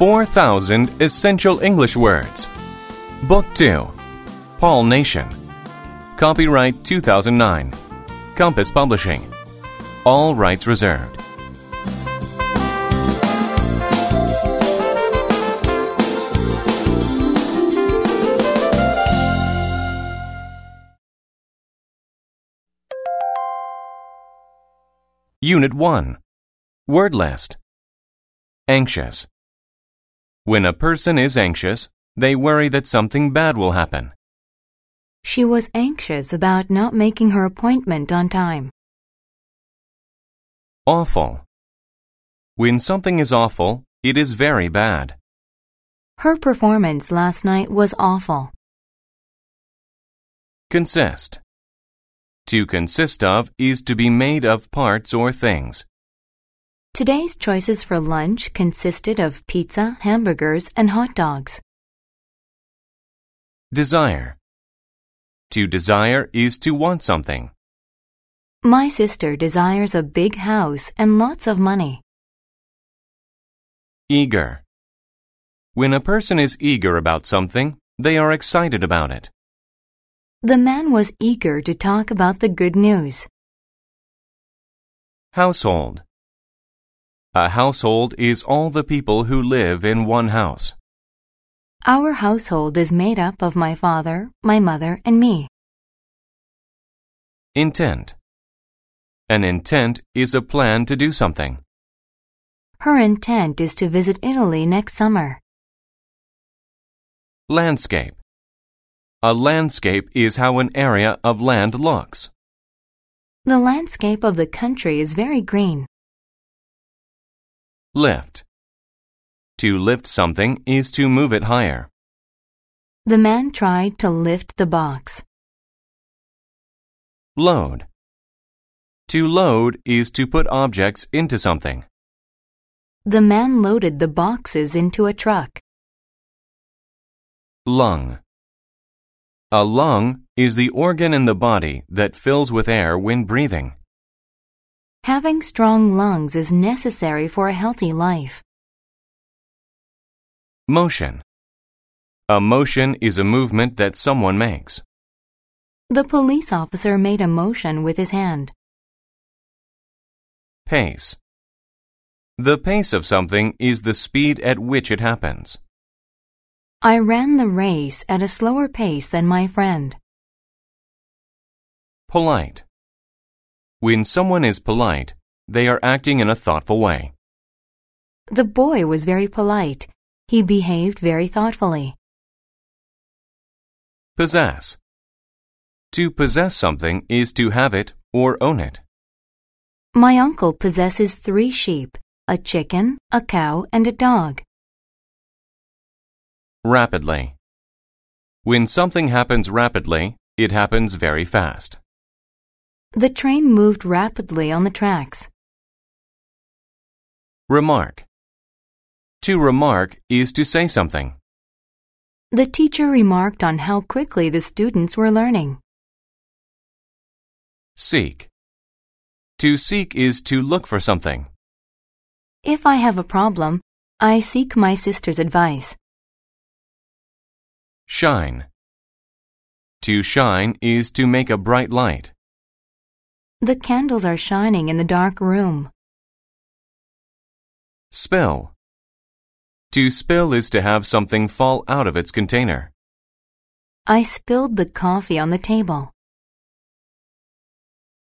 4,000 Essential English Words. Book 2. Paul Nation. Copyright 2009. Compass Publishing. All rights reserved. Unit 1. Word list. Anxious. When a person is anxious, they worry that something bad will happen. She was anxious about not making her appointment on time. Awful. When something is awful, it is very bad. Her performance last night was awful. Consist. To consist of is to be made of parts or things. Today's choices for lunch consisted of pizza, hamburgers, and hot dogs. Desire. To desire is to want something. My sister desires a big house and lots of money. Eager. When a person is eager about something, they are excited about it. The man was eager to talk about the good news. Household. A household is all the people who live in one house. Our household is made up of my father, my mother, and me. Intent. An intent is a plan to do something. Her intent is to visit Italy next summer. Landscape. A landscape is how an area of land looks. The landscape of the country is very green. Lift. To lift something is to move it higher. The man tried to lift the box. Load. To load is to put objects into something. The man loaded the boxes into a truck. Lung. A lung is the organ in the body that fills with air when breathing. Having strong lungs is necessary for a healthy life. Motion. A motion is a movement that someone makes. The police officer made a motion with his hand. Pace. The pace of something is the speed at which it happens. I ran the race at a slower pace than my friend. Polite. When someone is polite, they are acting in a thoughtful way. The boy was very polite. He behaved very thoughtfully. Possess. To possess something is to have it or own it. My uncle possesses three sheep, a chicken, a cow, and a dog. Rapidly. When something happens rapidly, it happens very fast. The train moved rapidly on the tracks. Remark. To remark is to say something. The teacher remarked on how quickly the students were learning. Seek. To seek is to look for something. If I have a problem, I seek my sister's advice. Shine. To shine is to make a bright light. The candles are shining in the dark room. Spill. To spill is to have something fall out of its container. I spilled the coffee on the table.